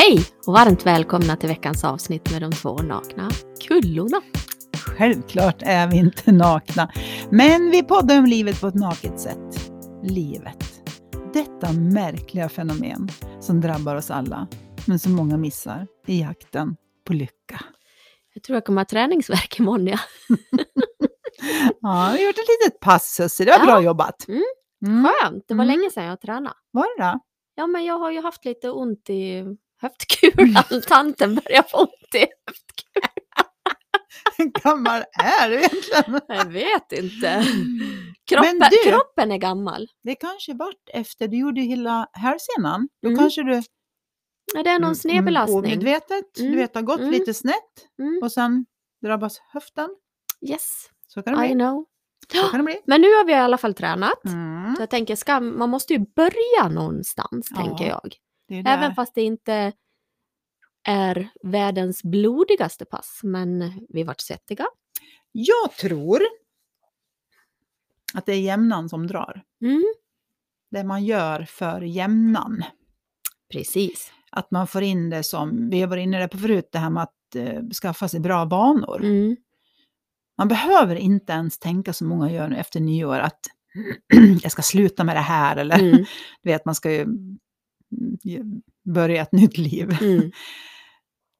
Hej och varmt välkomna till veckans avsnitt med de två nakna kullorna. Självklart är vi inte nakna, men vi poddar om livet på ett naket sätt. Livet. Detta märkliga fenomen som drabbar oss alla, men som många missar i jakten på lycka. Jag tror jag kommer ha träningsvärk imorgon. Ja. Ja, vi har gjort ett litet pass, Sussie. Det var Ja. bra jobbat. Mm. Mm. Skönt, det var Mm. länge sedan jag tränade. Var det då? Ja, men jag har ju haft lite ont i höftkulan. Tanten börjar få ont i höftkulan. Hur gammal är du egentligen? Jag vet inte. Kroppen, du- kroppen är gammal. Det kanske vart efter, du gjorde hela hälsenan. Då Mm. kanske du Ja, Det är någon mm, snedbelastning. omedvetet, du Mm. vet, har gått Mm. lite snett Mm. och sen drabbas höften. Yes, Så kan det I bli. know. Så kan det bli. Men nu har vi i alla fall tränat. Mm. Så jag tänker, ska, man måste ju börja någonstans, Ja, tänker jag. Det där. Även fast det inte är världens blodigaste pass, men vi vart svettiga. Jag tror att det är jämnan som drar. Mm. Det man gör för jämnan. Precis. Att man får in det som, vi har varit inne på förut, det här med att eh, skaffa sig bra vanor. Mm. Man behöver inte ens tänka som många gör nu efter nyår att jag ska sluta med det här eller Mm. du vet, man ska ju börja ett nytt liv. Mm.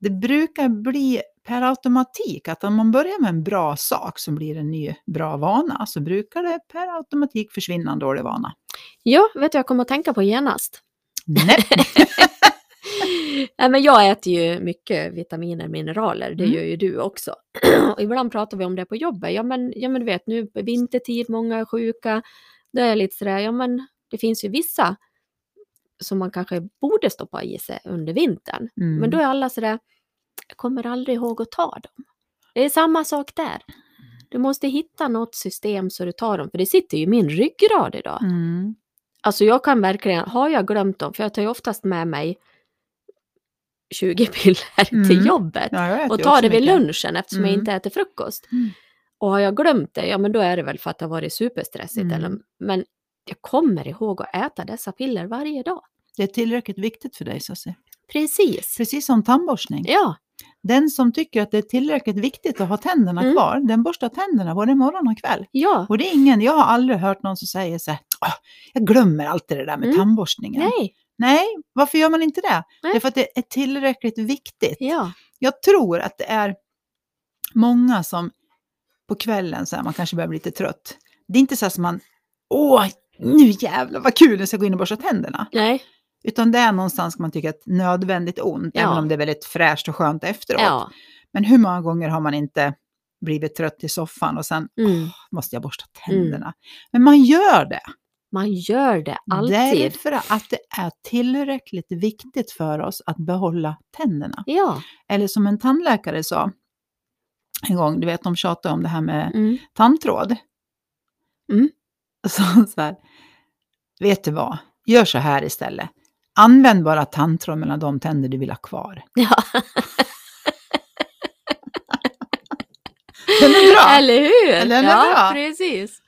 Det brukar bli per automatik att om man börjar med en bra sak som blir en ny bra vana så brukar det per automatik försvinna en dålig vana. Ja, vet du jag kommer att tänka på genast? Nej. Nej, men jag äter ju mycket vitaminer och mineraler, det Mm. gör ju du också. ibland pratar vi om det på jobbet. Ja men, ja, men du vet, nu är vintertid, många är sjuka. Det är lite sådär, ja men det finns ju vissa som man kanske borde stoppa i sig under vintern. Mm. Men då är alla sådär, jag kommer aldrig ihåg att ta dem. Det är samma sak där. Du måste hitta något system så du tar dem, för det sitter ju i min ryggrad idag. Mm. Alltså jag kan verkligen, har jag glömt dem, för jag tar ju oftast med mig 20 piller Mm. till jobbet Ja, jag och tar det vid mycket. lunchen eftersom jag Mm. inte äter frukost. Mm. Och har jag glömt det, ja men då är det väl för att det har varit superstressigt. Mm. Eller, men jag kommer ihåg att äta dessa piller varje dag. Det är tillräckligt viktigt för dig, Susie. Precis. Precis som tandborstning. Ja, Den som tycker att det är tillräckligt viktigt att ha tänderna Mm. kvar, den borstar tänderna både morgon och kväll. ja, Och det är ingen, jag har aldrig hört någon som säger så här, "Åh, jag glömmer alltid det där med Mm. tandborstningen. nej, Nej, varför gör man inte det? Nej. Det är för att det är tillräckligt viktigt. ja, Jag tror att det är många som på kvällen, så här, man kanske börjar bli lite trött. Det är inte så som man, åh, nu jävlar vad kul, jag ska gå in och borsta tänderna. nej, Utan det är någonstans man tycker att nödvändigt ont, Ja. även om det är väldigt fräscht och skönt efteråt. ja. Men hur många gånger har man inte blivit trött i soffan och sen Mm. måste jag borsta tänderna. Men man gör det. Man gör det alltid. Därför att det är tillräckligt viktigt för oss att behålla tänderna. Ja, Eller som en tandläkare sa en gång, du vet de tjatar om det här med mm. tandtråd. Mm. Så, så här, vet du vad, gör så här istället. Använd bara tandtråd mellan de tänder du vill ha kvar. ja. Den är bra! Eller hur? Eller den är ja, bra. precis.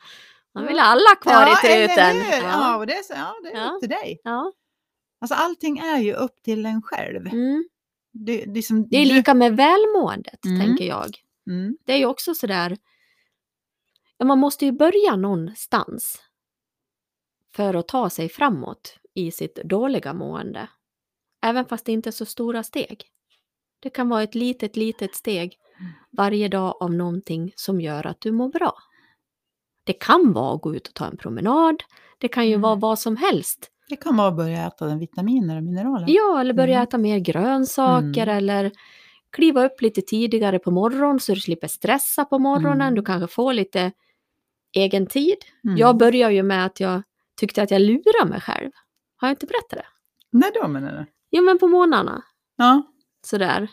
Man vill ha alla kvar i eller truten. Ja, Ja. och det är, så, ja, det är Ja. upp till dig. Ja. Alltså allting är ju upp till en själv. Mm. Det, det, är som, Det är du- lika med välmåendet, Mm. tänker jag. Mm, Det är ju också sådär, ja, man måste ju börja någonstans för att ta sig framåt i sitt dåliga mående. Även fast det inte är så stora steg. Det kan vara ett litet, litet steg varje dag av någonting som gör att du mår bra. Det kan vara att gå ut och ta en promenad. Det kan ju Mm. vara vad som helst. det kan vara att börja äta den vitaminer och mineraler. Ja, eller börja Mm. äta mer grönsaker Mm. eller kliva upp lite tidigare på morgonen så du slipper stressa på morgonen. Mm. Du kanske får lite egen tid. Mm. Jag började ju med att jag tyckte att jag lurade mig själv. Har jag inte berättat det? När då menar du? Jo, men på morgnarna. Ja. Sådär.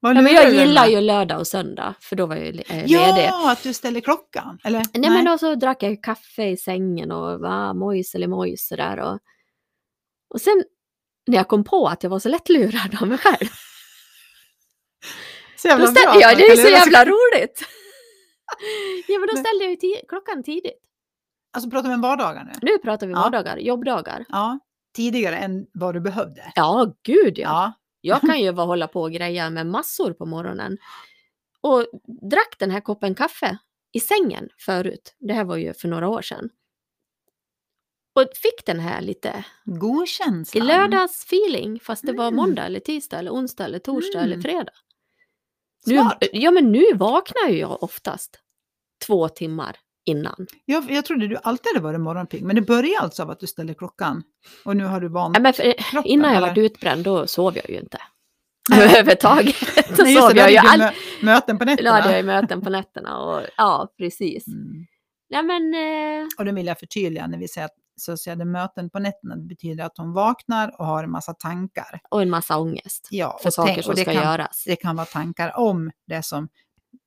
Ja, men jag gillar ju lördag och söndag, för då var jag ju eh, ledig. Ja, att du ställer klockan. Eller? Nej, men då så drack jag kaffe i sängen och va, mojs eller mojs sådär. Och, och sen när jag kom på att jag var så lättlurad av mig själv. Så jävla bra ja, det är så jävla roligt. ja, men då ställde jag ju klockan tidigt. Alltså pratar vi om vardagar nu? Nu pratar vi Ja. vardagar, jobbdagar. Ja. Tidigare än vad du behövde. Ja, gud ja. Ja. Jag kan ju bara hålla på och greja med massor på morgonen. Och drack den här koppen kaffe i sängen förut. Det här var ju för några år sedan. Och fick den här lite i Godkänslan. lördagsfeeling fast det var Mm. måndag eller tisdag eller onsdag eller torsdag eller Mm. fredag. Nu, Smart. ja men nu vaknar ju jag oftast två timmar innan. Jag, jag trodde du alltid hade varit morgonpigg, men det börjar alltså av att du ställer klockan. Och nu har du vant Ja, kroppen. innan jag var utbränd då sov jag ju inte. Överhuvudtaget. Då Nej, just sov det, jag ju all... mö- möten på nätterna. hade jag ju möten på nätterna och ja, precis. Mm. Ja men, eh, Och då vill jag förtydliga när vi säger att Susie hade möten på nätterna, det betyder att hon vaknar och har en massa tankar. och en massa ångest Ja, för saker som det ska kan, göras. Det kan vara tankar om det som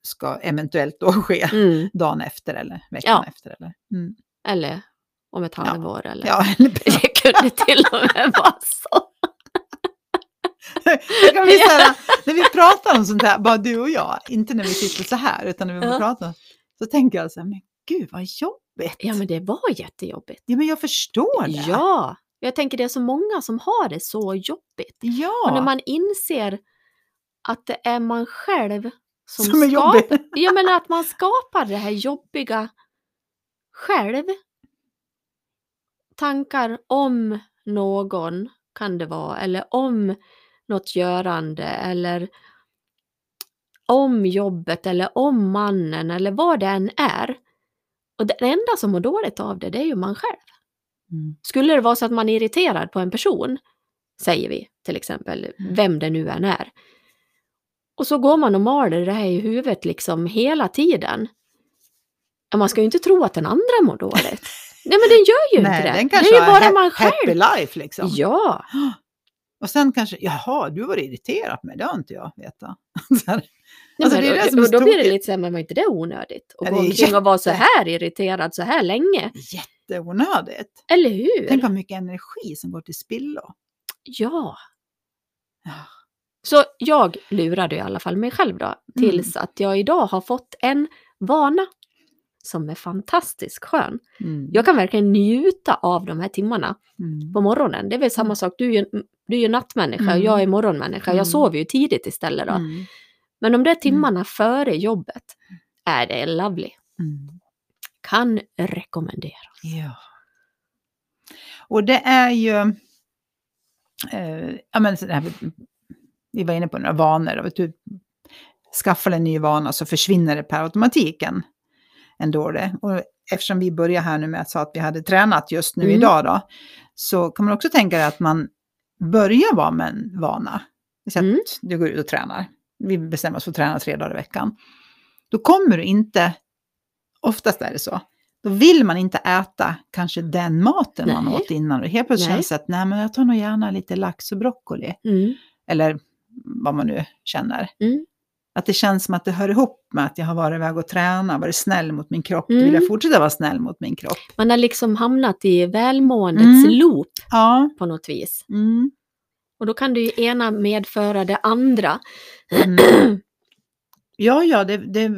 ska eventuellt då ske Mm. dagen efter eller veckan Ja. efter. Eller, mm. Eller om ett halvår eller... ja, eller Det kunde till och med vara så. Det kan bli här, när vi pratar om sånt här, bara du och jag, inte när vi sitter så här, utan när vi Ja. pratar, så tänker jag så här, men gud vad jobbigt. Ja men det var jättejobbigt. Ja, men jag förstår det. Ja, jag tänker det är så många som har det så jobbigt. ja. Och när man inser att det är man själv som, som är jobbigt. Ja men att man skapar det här jobbiga själv. Tankar om någon kan det vara, eller om något görande, eller om jobbet, eller om mannen, eller vad det än är. Och den enda som mår dåligt av det, det är ju man själv. Mm. Skulle det vara så att man är irriterad på en person, säger vi till exempel, Mm. vem det nu än är. Och så går man och maler det här i huvudet liksom hela tiden. Man ska ju inte tro att den andra mår dåligt. Nej men den gör ju Nej, inte det. den Det kanske är ju bara har man ha- happy själv. life liksom. Ja, Och sen kanske, jaha, du var irriterad på mig, det har inte jag vetat. Så här. Nej, Alltså, men, det det och då blir det lite så här, men var inte det onödigt? Att Ja, gå det omkring och vara så här irriterad så här länge. Jätteonödigt. Eller hur? Tänk vad mycket energi som går till spillo. Ja. Ja. Så jag lurade i alla fall mig själv då, tills Mm. att jag idag har fått en vana som är fantastiskt skön. Mm. Jag kan verkligen njuta av de här timmarna Mm. på morgonen. Det är väl samma Mm. sak, du är ju, du är ju nattmänniska, Mm. jag är morgonmänniska. Mm. Jag sover ju tidigt istället då. Mm. Men de där timmarna före jobbet, är det lovely. Mm. Kan rekommendera. Ja. Och det är ju, eh, ja men vi var inne på några vanor, och du skaffar en ny vana så försvinner det per automatiken ändå det. Och eftersom vi börjar här nu med att säga att vi hade tränat just nu Mm. idag då, så kan man också tänka att man börjar vara med en vana. Så att Mm. du går ut och tränar. Vi bestämmer oss för att träna tre dagar i veckan. Då kommer du inte, oftast är det så, då vill man inte äta kanske den maten man Nej. åt innan. Och helt plötsligt Nej. känns det att nej, men jag tar nog gärna lite lax och broccoli. Mm. Eller vad man nu känner. Mm. Att det känns som att det hör ihop med att jag har varit iväg och tränat, varit snäll mot min kropp. Mm. vill jag fortsätta vara snäll mot min kropp. Man har liksom hamnat i välmåendets Mm. loop Ja. på något vis. Mm. Och då kan det ju ena medföra det andra. Mm. Ja, ja, det, det,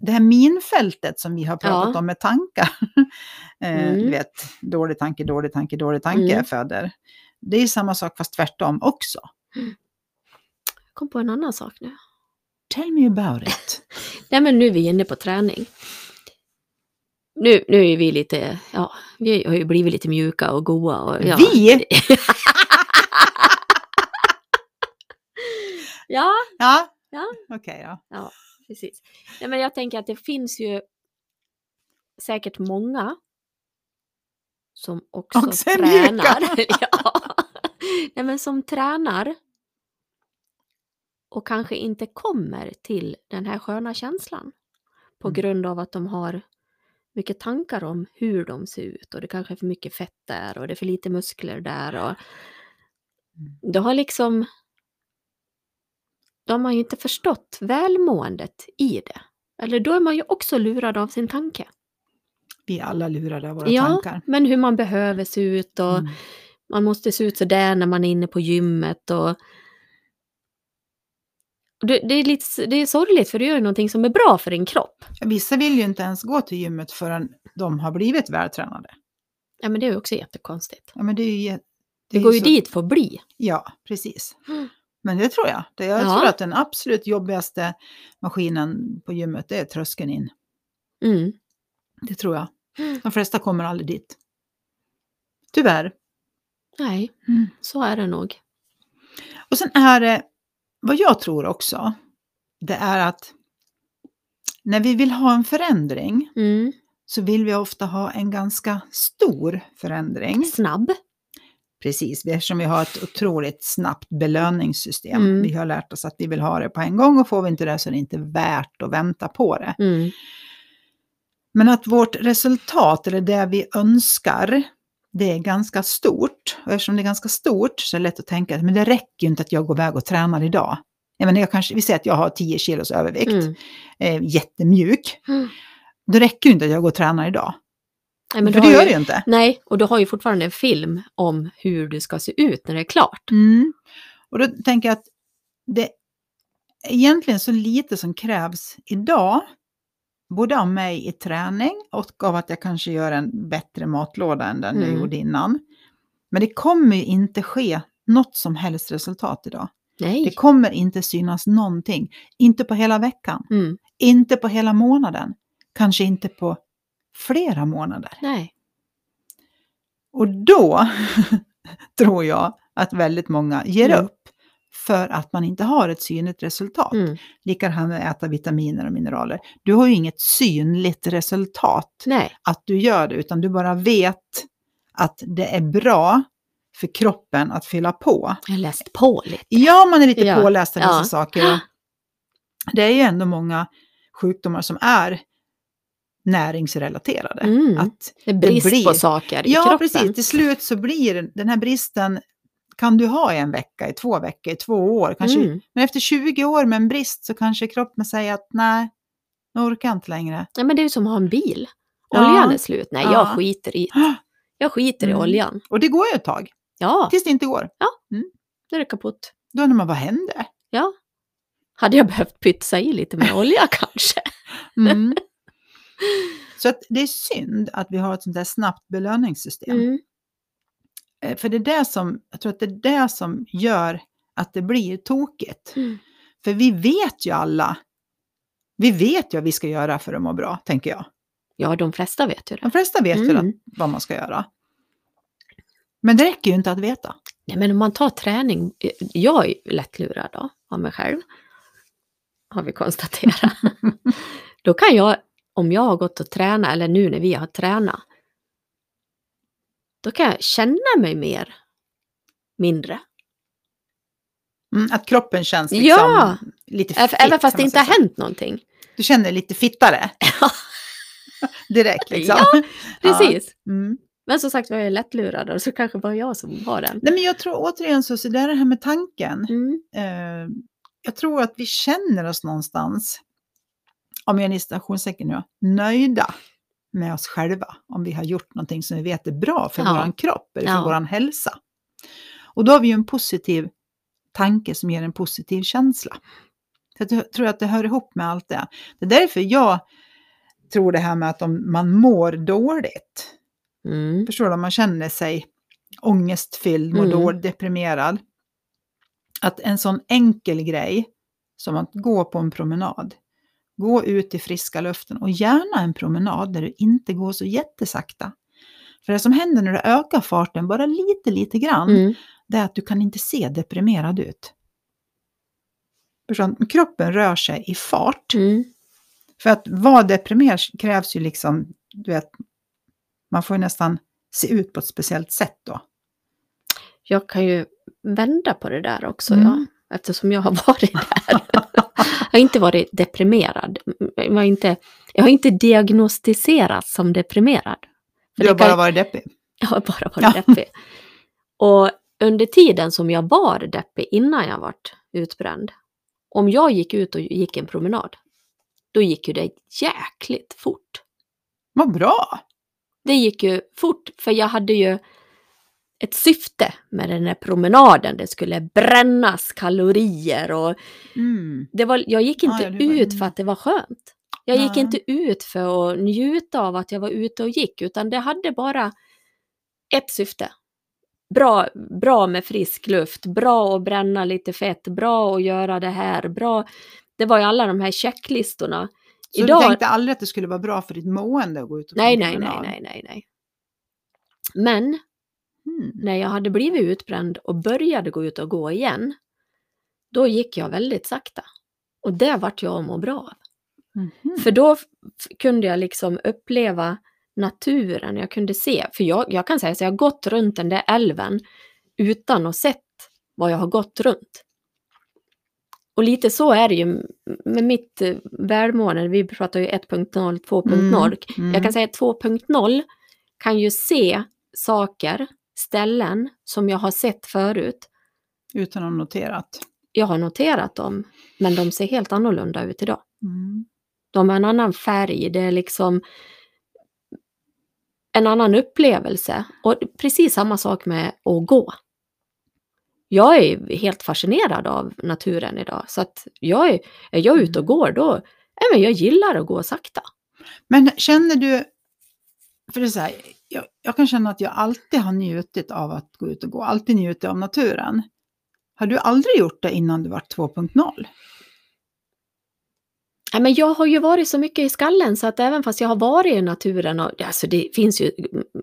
det här minfältet som vi har pratat Ja. om med tankar. eh, Mm. Du vet, dålig tanke, dålig tanke, dålig tanke Mm. föder. Det är samma sak fast tvärtom också. Kom på en annan sak nu. Tell me about it. Nej men nu är vi inne på träning. Nu, nu är vi lite, ja, vi har ju blivit lite mjuka och goa. Och, ja. Vi? ja, Ja, Ja. okej då. precis. Nej, men jag tänker att det finns ju säkert många som också, Också tränar. ja. Nej, men som tränar och kanske inte kommer till den här sköna känslan på Mm. grund av att de har mycket tankar om hur de ser ut och det kanske är för mycket fett där och det är för lite muskler där och Mm. det har liksom då har man ju inte förstått välmåendet i det. Eller då är man ju också lurad av sin tanke. Vi är alla lurade av våra ja, tankar. men hur man behöver se ut och Mm. man måste se ut så där när man är inne på gymmet och det, det, är lite, det är sorgligt för du gör ju någonting som är bra för din kropp. Vissa vill ju inte ens gå till gymmet förrän de har blivit vältränade. Ja, men det är ju också jättekonstigt. Ja, men det är ju, det går ju så- dit för att bli. Ja, precis. Mm. Men det tror jag. Det, jag Ja. tror att den absolut jobbigaste maskinen på gymmet det är tröskeln in. Mm. Det tror jag. Mm. De flesta kommer aldrig dit. Tyvärr. Nej, Mm. så är det nog. Och sen är det, vad jag tror också, det är att när vi vill ha en förändring Mm. så vill vi ofta ha en ganska stor förändring. Snabb. Precis, eftersom vi har ett otroligt snabbt belöningssystem. Mm. Vi har lärt oss att vi vill ha det på en gång och får vi inte det så är det inte värt att vänta på det. Mm. Men att vårt resultat, eller det vi önskar, det är ganska stort. Och eftersom det är ganska stort så är det lätt att tänka att men det räcker ju inte att jag går iväg och tränar idag. Jag menar, jag kanske, vi säger att jag har 10 kilos övervikt, Mm. eh, jättemjuk. Mm. Då räcker det inte att jag går och tränar idag. Nej, men För du det gör ju, det ju inte. Nej, och du har ju fortfarande en film om hur du ska se ut när det är klart. Mm. Och då tänker jag att det är egentligen så lite som krävs idag, både av mig i träning och av att jag kanske gör en bättre matlåda än den jag Mm. gjorde innan. Men det kommer ju inte ske något som helst resultat idag. Det Nej. kommer inte synas någonting. Inte på hela veckan, Mm. inte på hela månaden, kanske inte på flera månader. Nej. Och då tror jag att väldigt många ger Mm. upp för att man inte har ett synligt resultat. Mm. Likadant med att äta vitaminer och mineraler. Du har ju inget synligt resultat Nej. att du gör det, utan du bara vet att det är bra för kroppen att fylla på. Jag har läst på lite. Ja, man är lite Ja, påläst vissa ja. saker. och Det är ju ändå många sjukdomar som är näringsrelaterade. Mm. Att Det är brist blir- på saker i Ja, kroppen. precis. Till slut så blir den här bristen, kan du ha i en vecka, i två veckor, i två år, kanske. Mm. Men efter 20 år med en brist så kanske kroppen säger att nej, jag orkar inte längre. Nej, men det är ju som att ha en bil. Ja. Oljan är slut. Nej, jag Ja. skiter i Jag skiter i Mm. oljan. Och det går ju ett tag, Ja, tills det inte går. då är det kaputt. Då undrar man, vad händer? Ja. Hade jag behövt pytsa i lite mer olja kanske? Mm. så att det är synd att vi har ett sånt där snabbt belöningssystem. Mm. Eh, För det är det som, jag tror att det är det som gör att det blir tokigt. Mm. För vi vet ju alla, vi vet ju vad vi ska göra för att må bra, tänker jag. Ja, de flesta vet ju det. De flesta vet ju Mm. att, vad man ska göra. Men det räcker ju inte att veta. Nej, men om man tar träning, jag är lättlurad då, av mig själv, har vi konstaterat. då kan jag, om jag har gått och tränat, eller nu när vi har tränat, då kan jag känna mig mer mindre. Mm, att kroppen känns liksom Ja! lite fit, även fast det inte har hänt någonting. Du känner dig lite fittare. Direkt liksom. Ja, Precis. Mm. Men som sagt var jag är lättlurad och så kanske bara jag som har den. Nej, men jag tror återigen så, så det är det här med tanken. Mm. Eh, jag tror att vi känner oss någonstans, om jag är i nu, nöjda med oss själva. Om vi har gjort någonting som vi vet är bra för Ja. vår kropp eller för Ja. vår hälsa. Och då har vi ju en positiv tanke som ger en positiv känsla. Så jag tror att det hör ihop med allt det. Det är därför jag tror det här med att om man mår dåligt, Mm. Förstår du? Om man känner sig ångestfylld, mår Mm. dåligt, deprimerad. Att en sån enkel grej som att gå på en promenad, gå ut i friska luften och gärna en promenad där du inte går så jättesakta. För det som händer när du ökar farten bara lite, lite grann, Mm. det är att du kan inte se deprimerad ut. Kroppen rör sig i fart. Mm. För att vara deprimerad krävs ju liksom, du vet, man får ju nästan se ut på ett speciellt sätt då. Jag kan ju vända på det där också, Mm. ja, eftersom jag har varit där. jag har inte varit deprimerad. Jag har inte, jag har inte diagnostiserats som deprimerad. För Du har kan- bara varit deppig. Jag har bara varit Ja. deppig. Och under tiden som jag var deppig, innan jag vart utbränd, om jag gick ut och gick en promenad, då gick ju det jäkligt fort. Vad bra! Det gick ju fort, för jag hade ju ett syfte med den här promenaden. Det skulle brännas kalorier och Mm. det var, jag gick inte ja, var- ut för att det var skönt. Jag gick Nej. inte ut för att njuta av att jag var ute och gick, utan det hade bara ett syfte. bra, bra med frisk luft, bra att bränna lite fett, bra att göra det här, bra. Det var ju alla de här checklistorna. Så Idag- du tänkte aldrig att det skulle vara bra för ditt mående att gå ut och Nej, nej, nej, nej, nej, nej. Men Mm. när jag hade blivit utbränd och började gå ut och gå igen, då gick jag väldigt sakta. Och det vart jag må bra av. Mhm. För då kunde jag liksom uppleva naturen, jag kunde se. För jag, jag kan säga så jag har gått runt den där älven utan att sett vad jag har gått runt. Och lite så är det ju med mitt eh, välmående. Vi pratar ju 1.0, 2.0. Mm. Jag kan säga att 2.0 kan ju se saker, ställen som jag har sett förut. Utan att noterat. Jag har noterat dem, men de ser helt annorlunda ut idag. Mm. De har en annan färg, det är liksom en annan upplevelse. Och precis samma sak med att gå. Jag är helt fascinerad av naturen idag, så att jag är, är jag ute och går då, men jag gillar att gå sakta. Men känner du, för det är så här, jag, jag kan känna att jag alltid har njutit av att gå ut och gå, alltid njutit av naturen. Har du aldrig gjort det innan du var 2.0? Ja, men jag har ju varit så mycket i skallen så att även fast jag har varit i naturen, och, alltså det finns ju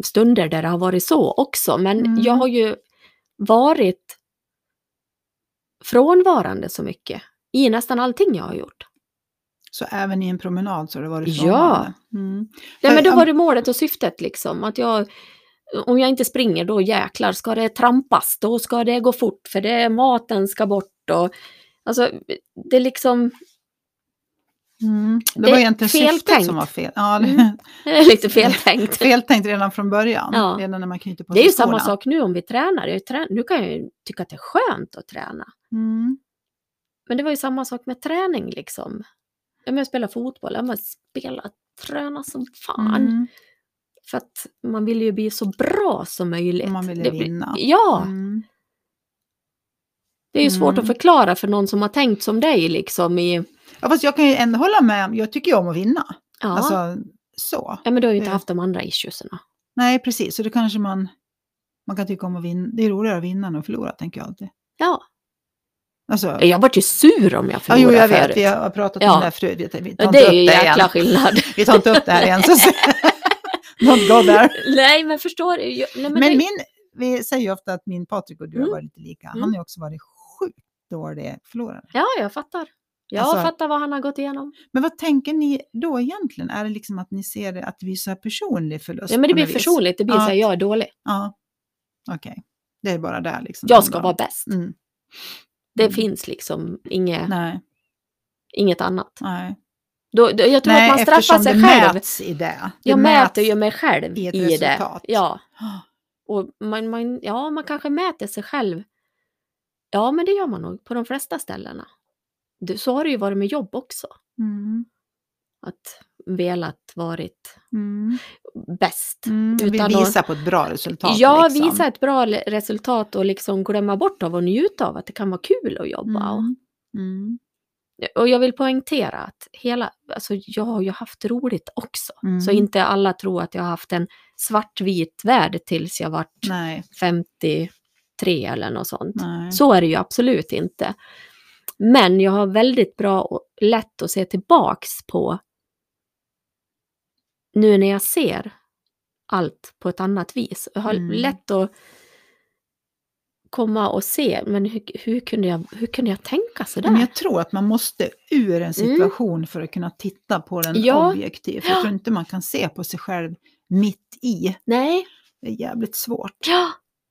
stunder där det har varit så också, men Mm. jag har ju varit frånvarande så mycket i nästan allting jag har gjort. Så även i en promenad så har det varit Ja. frånvarande? Mm. Nej, men då var det målet och syftet liksom, att jag om jag inte springer då jäklar ska det trampas, då ska det gå fort för det maten ska bort och alltså det är liksom Mm. Det, Det var egentligen syftet feltänkt. som var fel. Ja, det, Mm. det är lite feltänkt. feltänkt redan från början. Ja. Redan när man knyter på Det är ju samma sak nu om vi tränar. Jag trä- nu kan jag ju tycka att det är skönt att träna. Mm. Men det var ju samma sak med träning liksom. Ja, men jag spelar fotboll, ja, men spela, träna som fan. Mm. För att man vill ju bli så bra som möjligt. Man vill ju vinna. Ja, Mm. det är ju svårt Mm. att förklara för någon som har tänkt som dig liksom i... Ja, fast jag kan ju ändå hålla med. Jag tycker ju om att vinna. Ja, Alltså, så. ja men du har ju inte det- haft de andra issuesarna. Nej, precis. Så det kanske man, man kan tycka om att vinna. Det är roligare att vinna än att förlora, tänker jag alltid. Ja, Alltså, jag vart ju sur om jag ja, förlorade jo, jag vet. förut. Vi har pratat Ja. om det här förut. Vi, vi tar Ja, inte det är ju jäkla igen. skillnad. Vi tar inte upp det här igen. Så Don't go there. Nej, men förstår du? Nej, men Men det, min, vi säger ju ofta att min Patrik och du har Mm. varit lite lika. Han Mm. har också varit sjukt dålig förlorare. Ja, jag fattar. Jag Alltså- fattar vad han har gått igenom. Men vad tänker ni då egentligen? Är det liksom att ni ser det, att det blir så här personlig förlust? Ja, men det blir personligt. Det blir Ja. så här, jag är dålig. Ja, okej. Det är bara där liksom. Jag ska vara bäst. Mm. Det Mm. finns liksom inget, Nej, inget annat. nej. Då, då, jag tror nej att man straffar sig det själv. mäts i det. Det Jag mäter ju mig själv i i, det. Ja, och man, man, ja, man kanske mäter sig själv. Ja, men det gör man nog på de flesta ställena. Det, så har det ju varit med jobb också. Mm. Att velat varit Mm. bäst. Mm. Vi Utan att- visar på ett bra resultat. Ja, liksom. visa ett bra resultat och liksom glömma bort av och njuta av att det kan vara kul att jobba. Och, Mm. Mm. och jag vill poängtera att hela, alltså jag har ju haft roligt också. Mm. Så inte alla tror att jag har haft en svartvit värld tills jag vart Nej, 53 eller något sånt. nej. Så är det ju absolut inte. Men jag har väldigt bra och lätt att se tillbaks på nu när jag ser allt på ett annat vis. Jag har Mm. lätt att komma och se, men hur, hur, kunde, jag, hur kunde jag tänka sådär? Men jag tror att man måste ur en situation för att kunna titta på den Mm. Ja. objektivt. Jag tror inte man kan se på sig själv mitt i. Nej, Det är jävligt svårt. ja,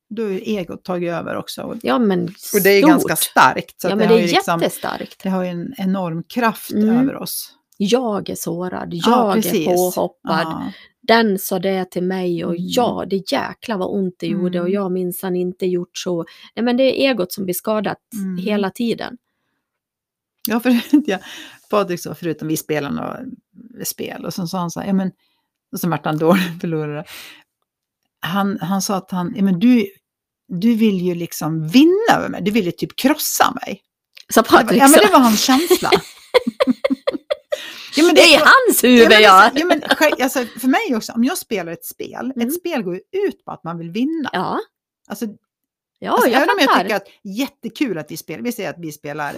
Då är egot tagit över också. Ja men och det är stort. ganska starkt. Så ja, men det, det är liksom, jättestarkt. det har ju en enorm kraft Mm. över oss. Jag är sårad, Ja, jag är precis. påhoppad, Ja. den sa det till mig och Mm. ja, det jäkla vad ont det gjorde Mm. och jag minsann inte gjort så. Nej, men det är egot som blir skadat Mm. hela tiden. Ja, för jag, Patrik sa förutom vi spelade några spel och så sa han så här, ja men, och så vart han dålig förlorare. Han, han sa att han, ja men du, du vill ju liksom vinna över mig, du vill ju typ krossa mig. Var, Patrik ja men sa, det var hans känsla. ja, men det är hans huvud men, ja. ja, men, alltså, för mig också, om jag spelar ett spel, Mm. ett spel går ju ut på att man vill vinna. Ja, Alltså, Ja, Alltså, jag även om jag tycker att jättekul att vi spelar, vi säger att vi spelar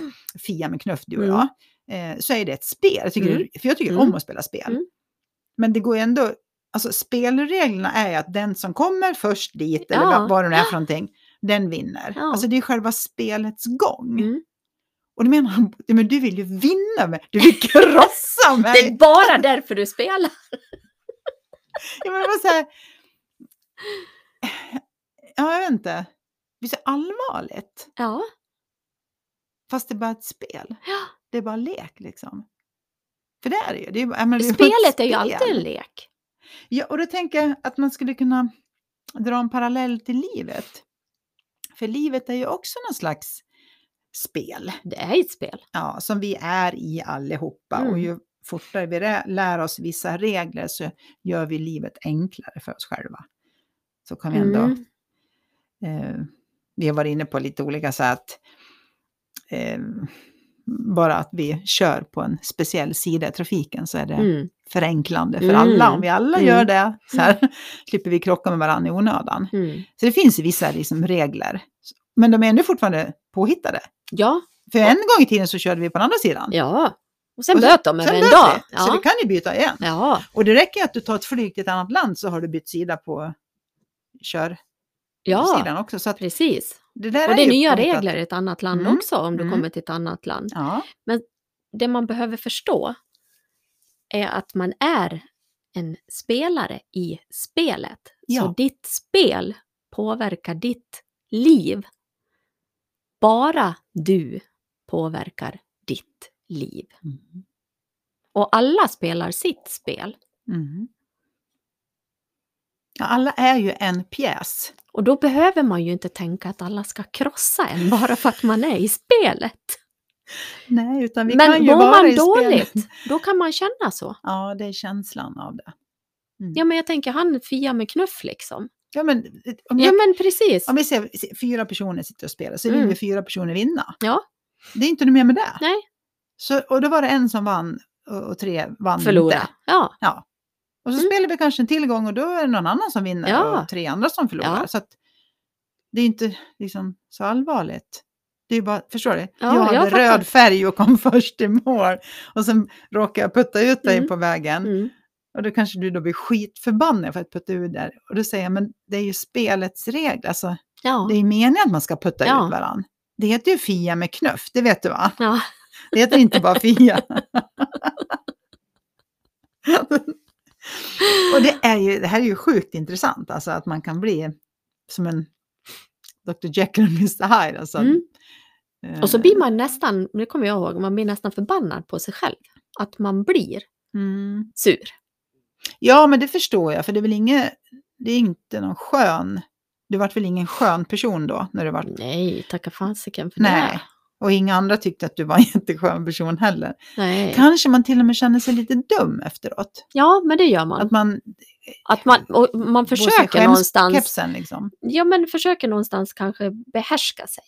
Fia med knuff, du och Mm. jag, eh, så är det ett spel. Jag tycker, Mm. För jag tycker Mm. om att spela spel. Mm. Men det går ju ändå, alltså spelreglerna är att den som kommer först dit, eller Ja. vad, vad det nu är för någonting, den vinner. Ja. Alltså det är själva spelets gång. Och då menar han, men du vill ju vinna mig, du vill krossa mig. Det är bara därför du spelar. Ja, men det var så här, ja, jag vet inte. Det är så allvarligt. Ja. Fast det är bara ett spel. Ja. Det är bara lek liksom. För det är det ju. Det är, ju- jag menar, det är Spelet är ju spel. alltid en lek. Ja, och då tänker jag att man skulle kunna dra en parallell till livet. För livet är ju också någon slags spel. Det är ett spel. Ja, som vi är i allihopa. Mm. Och ju fortare vi lär oss vissa regler så gör vi livet enklare för oss själva. Så kan vi ändå Mm. eh, vi har varit inne på lite olika sätt. Eh, bara att vi kör på en speciell sida i trafiken så är det Mm. förenklande för Mm. alla. Om vi alla Mm. gör det så här, slipper vi krocka med varandra i onödan. Mm. Så det finns vissa liksom, regler. Men de är ändå fortfarande påhittade. Ja, För en gång i tiden så körde vi på den andra sidan. ja. Och sen Och böt de över en dag. vi. Så du Ja. kan ju byta igen. ja, Och det räcker att du tar ett flyg till ett annat land så har du bytt sida på körsidan ja, också. Så precis. det Och det är nya regler i ett annat land Mm. också om du Mm. kommer till ett annat land. Ja. Det man behöver förstå är att man är en spelare i spelet. Ja. Så ditt spel påverkar ditt liv. Bara du påverkar ditt liv. Mm. Och alla spelar sitt spel. Mm. Ja, alla är ju en pjäs. Och då behöver man ju inte tänka att alla ska krossa en bara för att man är i spelet. Nej, utan vi kan Men ju mår vara man i dåligt, spelet. då kan man känna så. Ja, det är känslan av det. Mm. Ja, men jag tänker han Fia med knuff liksom. Ja, men om, Ja, jag, men precis. om vi ser fyra personer sitter och spelar så vill Mm. ju fyra personer vinna. Ja. Det är inte något mer med det. Nej. Så, och då var det en som vann och, och tre vann Förlora. inte. Ja, Ja. Och så Mm. spelar vi kanske en tillgång och då är det någon annan som vinner Ja. och tre andra som förlorar. Ja. Så att det är inte liksom så allvarligt. Det är bara, förstår du? Ja, jag jag hade fattar. röd färg och kom först i mål. Och sen råkade jag putta ut dig Mm. på vägen. mm. Och då kanske du då blir skitförbannad för att putta ut där. Och då säger jag, men det är ju spelets regler. Alltså, ja. det är ju meningen att man ska putta Ja. ut varandra. Det heter ju Fia med knuff, det vet du va? ja. Det heter inte bara Fia. och det, är ju, det här är ju sjukt intressant, alltså att man kan bli som en Dr. Jekyll och Mr. Hyde. Alltså, Mm. eh, Och så blir man nästan, det kommer jag ihåg, man blir nästan förbannad på sig själv. Att man blir Mm. sur. Ja, men det förstår jag, för det är väl inget, det är inte någon skön, du vart väl ingen skön person då? När du vart, Nej, tacka fasiken för nej, det. och inga andra tyckte att du var en jätteskön person heller. Nej. Kanske man till och med känner sig lite dum efteråt. Ja, men det gör man. Att man Att man, och man försöker någonstans, skämskepsen liksom. ja men försöker någonstans kanske behärska sig.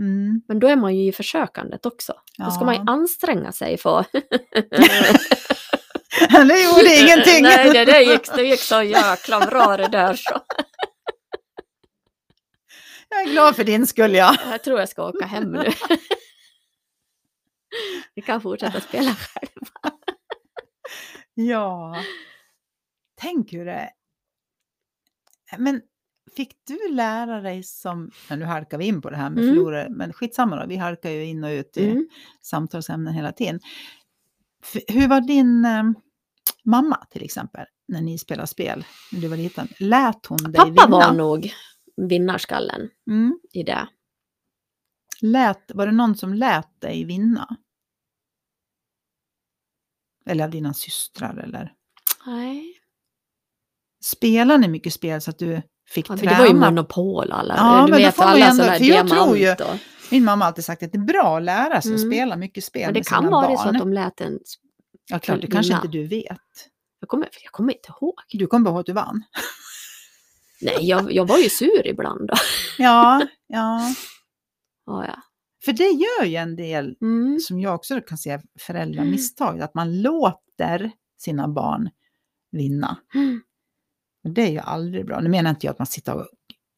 Mm. Men då är man ju i försökandet också. Då ska man ju Ja. anstränga sig för... det gjorde ingenting. Nej, det, det, gick, det gick så jäkla bra det där så. Jag är glad för din skull, ja. Jag tror jag ska åka hem nu. Vi kan fortsätta spela själv. Ja. Tänk hur det Men fick du lära dig som... Nu halkar vi in på det här med Mm. förlorare, men skitsamma då. Vi halkar ju in och ut i Mm. samtalsämnen hela tiden. Hur var din eh, mamma till exempel, när ni spelade spel, när du var liten? Lät hon dig Pappa vinna? var nog vinnarskallen Mm. i det. Lät, var det någon som lät dig vinna? Eller av dina systrar eller? Nej. Spelade ni mycket spel så att du fick Ja, träna? det var ju monopol alla. Ja, du men vet alla ändå- sådana tror ju- diamant och, Min mamma har alltid sagt att det är bra att lära sig att Mm. spela mycket spel Men det kan vara barn. så att de lät en... Ja, klart, det kan kanske inte du vet. Jag kommer, jag kommer inte ihåg. Du kommer bara ihåg att du vann. Nej, jag, jag var ju sur ibland då. Ja, ja. Ja, ja. För det gör ju en del, Mm. som jag också kan se föräldramisstag, att man låter sina barn vinna. Mm. Och det är ju aldrig bra. Nu menar inte jag att man sitter och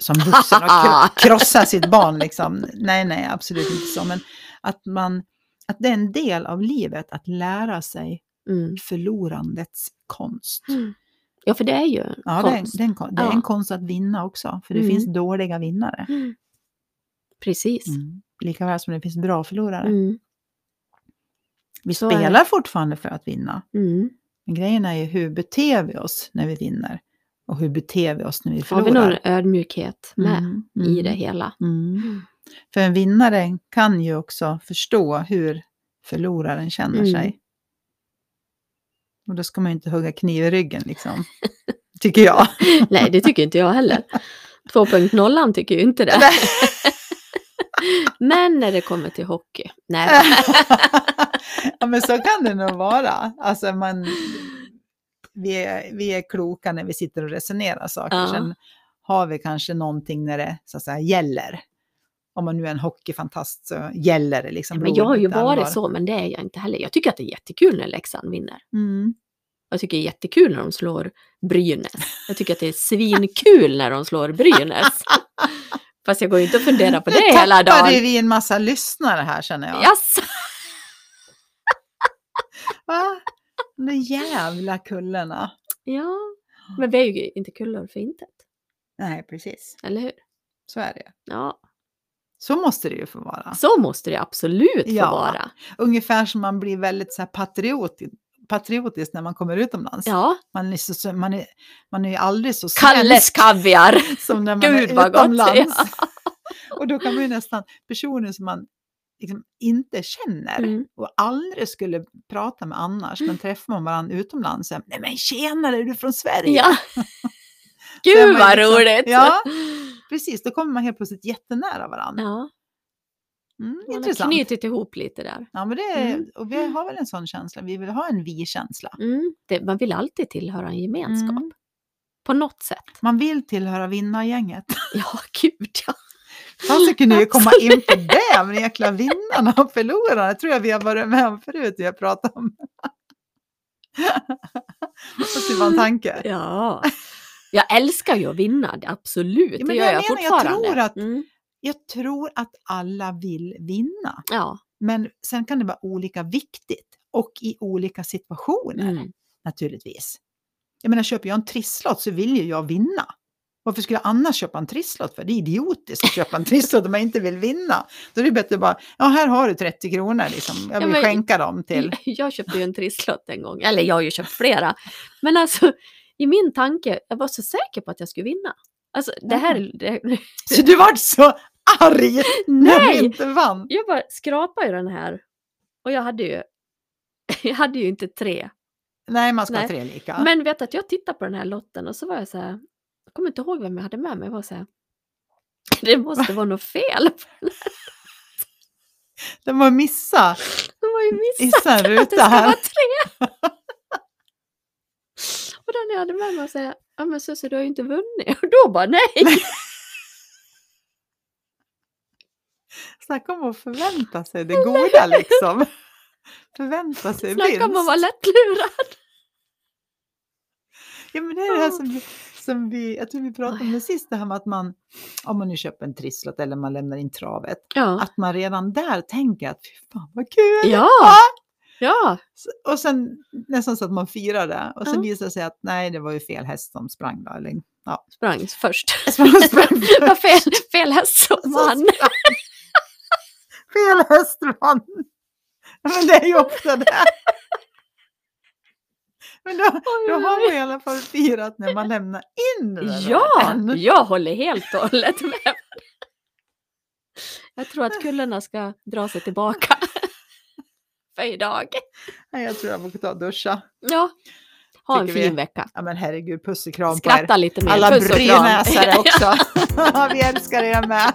som vuxen och kro- krossa sitt barn. Liksom. Nej, nej, absolut inte så. Men att, man, att det är en del av livet att lära sig Mm. förlorandets konst. Ja, för det är ju Ja, det är, konst. det, är en, det är Ja. en konst att vinna också, för det Mm. finns dåliga vinnare. Mm. Precis. Mm. Lika väl som det finns bra förlorare. Mm. Vi Så spelar fortfarande för att vinna. Mm. Men grejen är ju hur beter vi oss när vi vinner? Och hur beter vi oss när vi Har vi någon förlorar? ödmjukhet med Mm, i mm, det hela? Mm. Mm. För en vinnare kan ju också förstå hur förloraren känner Mm. sig. Och då ska man ju inte hugga kniv i ryggen liksom. Tycker jag. Nej, det tycker inte jag heller. 2.0 tycker ju inte det. Men när det kommer till hockey, nej. ja men så kan det nog vara. Alltså man, vi, är, vi är kloka när vi sitter och resonerar saker. Ja. Sen har vi kanske någonting när det så att säga gäller. Om man nu är en hockeyfantast så gäller det liksom. Men jag har ju blodigt allvar. varit så, men det är jag inte heller. Jag tycker att det är jättekul när Leksand vinner. Mm. Jag tycker det är jättekul när de slår Brynäs. Jag tycker att det är svinkul när de slår Brynäs. Fast jag går ju inte och funderar på det, Nu hela tappade dagen. vi en massa lyssnare här känner jag. Jaså? Va? De jävla kullarna. Ja, men vi är ju inte kullor för intet. Nej, precis. Eller hur? Så är det. Ja, Så måste det ju få vara. så måste det absolut få Ja. vara. Ungefär som man blir väldigt så här patriotisk, patriotisk när man kommer utomlands. Ja, Man, är så, man, är, man är ju aldrig så Kalles svensk kaviar. som när man Gud är vad gott. utomlands. Ja. Och då kan man ju nästan, personer som man liksom inte känner Mm. och aldrig skulle prata med annars, men träffar man varandra utomlands, så, nej men tjenare, är du från Sverige? ja. Gud vad liksom- roligt! Ja, precis, då kommer man helt plötsligt jättenära varandra. Ja, Mm, man har intressant. knutit ihop lite där. Ja, men det Mm. och vi har väl en sån känsla, vi vill ha en vi-känsla. Mm. Man vill alltid tillhöra en gemenskap. Mm. På något sätt. Man vill tillhöra vinnargänget. Ja, gud ja. Fast kunde ju komma in på det, men jäkla vinnarna och förlorarna tror jag vi har varit med om förut, vi har pratat om. Det var en tanke. Ja. Jag älskar ju att vinna, det- absolut. Ja, men det det gör jag jag, menar, jag fortfarande. tror att- mm. Jag tror att alla vill vinna, Ja. men sen kan det vara olika viktigt och i olika situationer Mm. naturligtvis. Jag menar, köper jag en trisslott så vill ju jag vinna. Varför skulle jag annars köpa en trisslott för? Det är idiotiskt att köpa en trisslott om man inte vill vinna. Då är det bättre att bara, ja här har du 30 kronor liksom. Jag Ja, vill men- skänka dem till. Jag köpte ju en trisslott en gång, eller jag har ju köpt flera. Men alltså, i min tanke, jag var så säker på att jag skulle vinna. Alltså det här, det, Så du var så arg när du nej! inte vann. Jag bara skrapade ju den här och jag hade ju, jag hade ju inte tre. Nej, man ska ha Nej. tre lika. Men vet att jag tittade på den här lotten och så var jag så här, jag kommer inte ihåg vem jag hade med mig, jag var så här, det måste vara något fel. De var missa. De har ju Missa missat att det ska här. vara tre. och den jag hade med mig och säga, ja men Susie du har ju inte vunnit. Och då bara nej. Snacka om att förvänta sig det goda liksom. Förvänta sig Snacka om att vara vinst. lättlurad. Ja, men det är det här som som vi, jag tror vi pratade om det sist, det här med att man, om man nu köper en trisslott eller man lämnar in travet, Ja. att man redan där tänker att fy fan vad kul! Ja. Ja. Och sen nästan så att man firar det och sen Ja. visar det sig att nej, det var ju fel häst som sprang då. Eller, ja, Sprang först. sprang, sprang, Det var fel, fel häst som vann. fel häst vann. Men det är ju ofta det. Men då, då har man i alla fall firat när man lämnar in den Ja, jag håller helt och hållet med. Jag tror att kullarna ska dra sig tillbaka. För idag. Nej, jag tror jag får ta och duscha. Ja. Ha en fin vi. vecka. Ja men herregud, puss och kram på er. Skratta lite mer. Alla brynäsare också. Vi älskar er med.